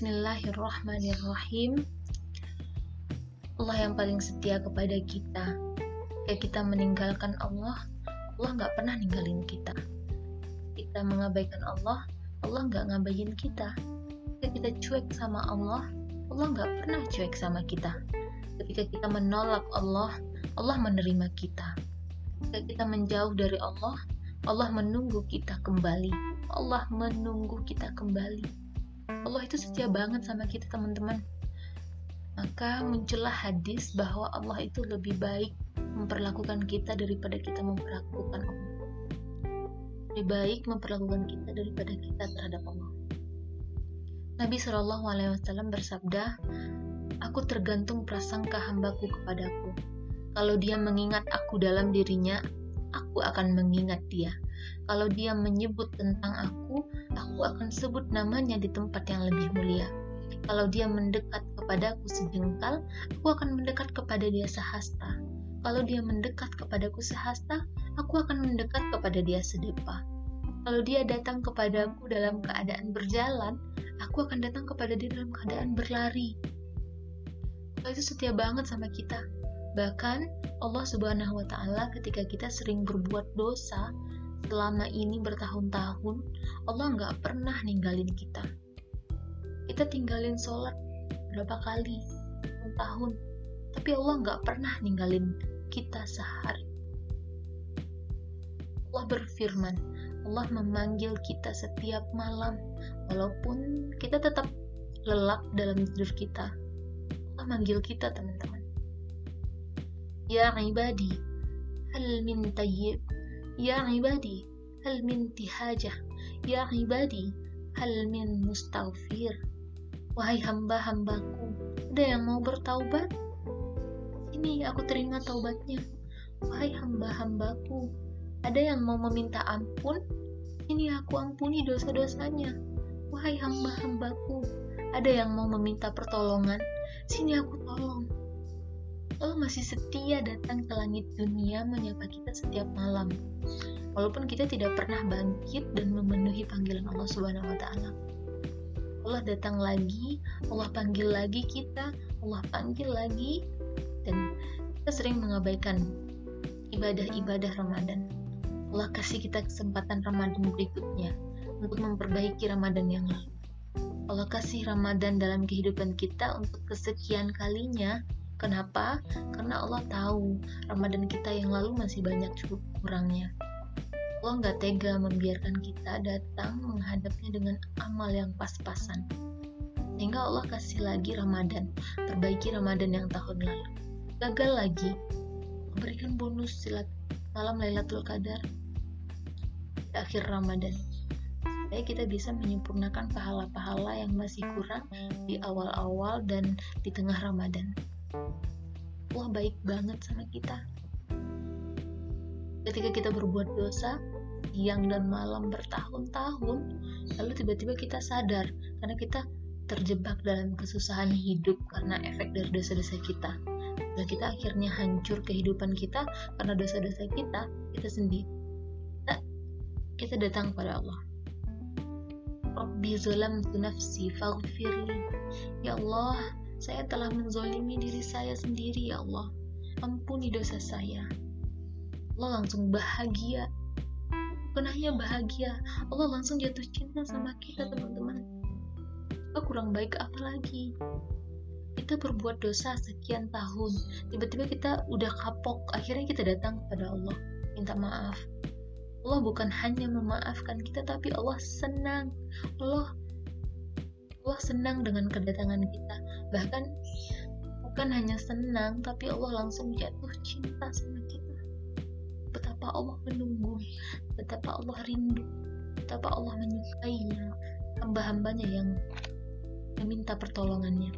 Bismillahirrahmanirrahim. Allah yang paling setia kepada kita. Kayak kita meninggalkan Allah, Allah nggak pernah ninggalin kita. Kita mengabaikan Allah, Allah nggak ngabain kita. Ketika kita cuek sama Allah, Allah nggak pernah cuek sama kita. Ketika kita menolak Allah, Allah menerima kita. Ketika kita menjauh dari Allah, Allah menunggu kita kembali. Allah menunggu kita kembali. Allah itu setia banget sama kita teman-teman. Maka muncullah hadis bahwa Allah itu lebih baik memperlakukan kita daripada kita memperlakukan Allah. Lebih baik memperlakukan kita daripada kita terhadap Allah. Nabi Wasallam bersabda Aku tergantung prasangka hambaku kepadaku. Kalau dia mengingat aku dalam dirinya Aku akan mengingat dia kalau dia menyebut tentang aku, aku akan sebut namanya di tempat yang lebih mulia. Kalau dia mendekat kepadaku sejengkal, aku akan mendekat kepada dia sehasta. Kalau dia mendekat kepadaku sehasta, aku akan mendekat kepada dia sedepa. Kalau dia datang kepadaku dalam keadaan berjalan, aku akan datang kepada dia dalam keadaan berlari. Allah itu setia banget sama kita. Bahkan Allah Subhanahu wa taala ketika kita sering berbuat dosa, selama ini bertahun-tahun Allah nggak pernah ninggalin kita. Kita tinggalin sholat berapa kali? Tahun tapi Allah nggak pernah ninggalin kita sehari. Allah berfirman Allah memanggil kita setiap malam walaupun kita tetap lelap dalam tidur kita. Allah manggil kita teman-teman. Ya ibadi hal min tayyib Ya ibadi, hal min tihajah. Ya ibadi, hal min mustaghfir. Wahai hamba-hambaku, ada yang mau bertaubat? Ini aku terima taubatnya. Wahai hamba-hambaku, ada yang mau meminta ampun? Ini aku ampuni dosa-dosanya. Wahai hamba-hambaku, ada yang mau meminta pertolongan? Sini aku tolong. Allah masih setia datang ke langit dunia menyapa kita setiap malam. Walaupun kita tidak pernah bangkit dan memenuhi panggilan Allah Subhanahu wa taala. Allah datang lagi, Allah panggil lagi kita, Allah panggil lagi dan kita sering mengabaikan ibadah-ibadah Ramadan. Allah kasih kita kesempatan Ramadan berikutnya untuk memperbaiki Ramadan yang lalu. Allah kasih Ramadan dalam kehidupan kita untuk kesekian kalinya Kenapa? Karena Allah tahu Ramadan kita yang lalu masih banyak cukup kurangnya. Allah nggak tega membiarkan kita datang menghadapnya dengan amal yang pas-pasan. Sehingga Allah kasih lagi Ramadan, perbaiki Ramadan yang tahun lalu. Gagal lagi, memberikan bonus silat malam Lailatul Qadar di akhir Ramadan supaya kita bisa menyempurnakan pahala-pahala yang masih kurang di awal-awal dan di tengah Ramadan. Allah baik banget sama kita. Ketika kita berbuat dosa, siang dan malam bertahun-tahun, lalu tiba-tiba kita sadar karena kita terjebak dalam kesusahan hidup karena efek dari dosa-dosa kita. Dan kita akhirnya hancur kehidupan kita karena dosa-dosa kita, kita sendiri. Kita, kita datang kepada Allah. Rabbi zalamtu nafsi faghfirli. Ya Allah, saya telah menzolimi diri saya sendiri ya Allah. Ampuni dosa saya. Allah langsung bahagia. Bukan hanya bahagia, Allah langsung jatuh cinta sama kita teman-teman. Kita kurang baik apa lagi? Kita berbuat dosa sekian tahun, tiba-tiba kita udah kapok, akhirnya kita datang kepada Allah, minta maaf. Allah bukan hanya memaafkan kita, tapi Allah senang. Allah Allah senang dengan kedatangan kita bahkan bukan hanya senang tapi Allah langsung jatuh cinta sama kita. Betapa Allah menunggu betapa Allah rindu betapa Allah menyukai hamba-hambanya yang meminta pertolongannya.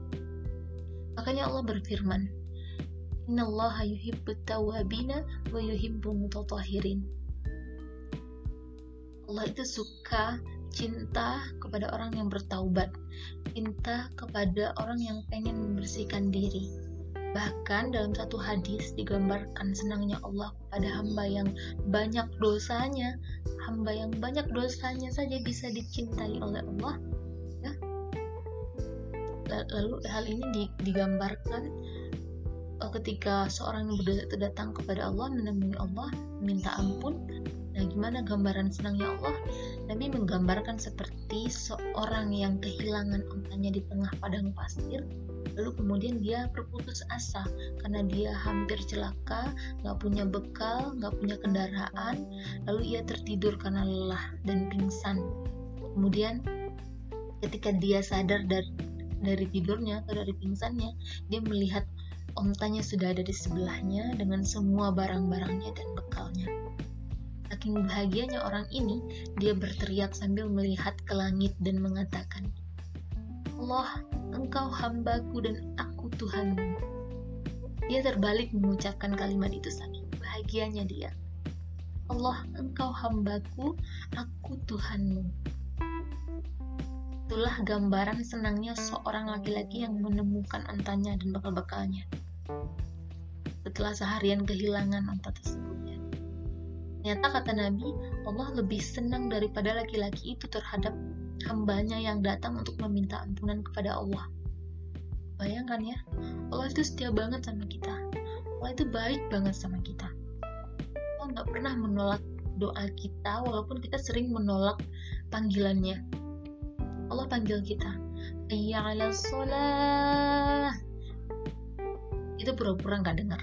Makanya Allah berfirman Innallaha yuhibbut tawabina wa yuhibbul mutatahirin. Allah itu suka cinta kepada orang yang bertaubat cinta kepada orang yang pengen membersihkan diri. Bahkan dalam satu hadis digambarkan senangnya Allah kepada hamba yang banyak dosanya, hamba yang banyak dosanya saja bisa dicintai oleh Allah. Ya. lalu hal ini digambarkan ketika seorang yang berdosa itu datang kepada Allah menemui Allah minta ampun. Nah gimana gambaran senangnya Allah? Nabi menggambarkan seperti seorang yang kehilangan ontanya di tengah padang pasir lalu kemudian dia berputus asa karena dia hampir celaka nggak punya bekal nggak punya kendaraan lalu ia tertidur karena lelah dan pingsan. Kemudian ketika dia sadar dari dari tidurnya atau dari pingsannya dia melihat ontanya sudah ada di sebelahnya dengan semua barang-barangnya dan bekalnya Saking bahagianya orang ini, dia berteriak sambil melihat ke langit dan mengatakan, Allah, engkau hambaku dan aku Tuhanmu. Dia terbalik mengucapkan kalimat itu saking bahagianya dia. Allah, engkau hambaku, aku Tuhanmu. Itulah gambaran senangnya seorang laki-laki yang menemukan antanya dan bekal-bekalnya. Setelah seharian kehilangan anta tersebut. Ternyata kata Nabi, Allah lebih senang daripada laki-laki itu terhadap hambanya yang datang untuk meminta ampunan kepada Allah. Bayangkan ya, Allah itu setia banget sama kita. Allah itu baik banget sama kita. Allah nggak pernah menolak doa kita walaupun kita sering menolak panggilannya. Allah panggil kita. Hayya ala sholah. Itu pura-pura nggak dengar.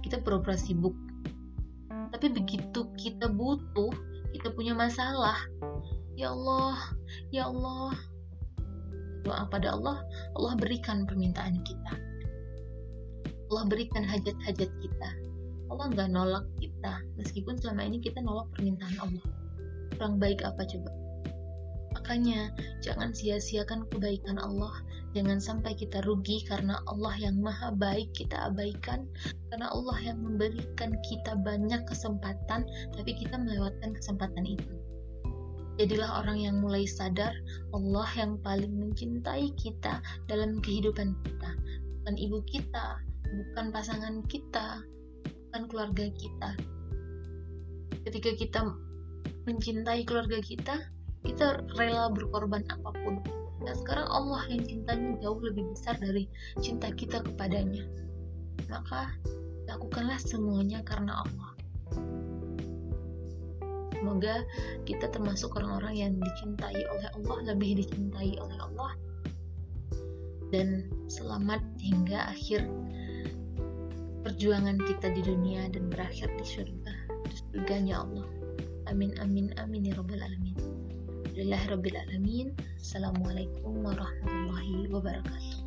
Kita pura-pura sibuk. Tapi begitu kita butuh kita punya masalah ya Allah ya Allah. Doa pada Allah Allah berikan permintaan kita. Allah berikan hajat-hajat kita. Allah nggak nolak kita meskipun selama ini kita nolak permintaan Allah. Kurang baik apa coba Makanya, jangan sia-siakan kebaikan Allah. Jangan sampai kita rugi karena Allah yang maha baik kita abaikan. Karena Allah yang memberikan kita banyak kesempatan, tapi kita melewatkan kesempatan itu. Jadilah orang yang mulai sadar Allah yang paling mencintai kita dalam kehidupan kita. Bukan ibu kita, bukan pasangan kita, bukan keluarga kita. Ketika kita mencintai keluarga kita, kita rela berkorban apa pun. Dan sekarang Allah yang cintanya jauh lebih besar dari cinta kita kepadanya. Maka lakukanlah semuanya karena Allah. Semoga kita termasuk orang-orang yang dicintai oleh Allah lebih dicintai oleh Allah. Dan selamat hingga akhir perjuangan kita di dunia dan berakhir di surga. Di surganya Allah. Amin amin amin ya rabbal alamin لله رب العالمين. السلام عليكم ورحمة الله وبركاته.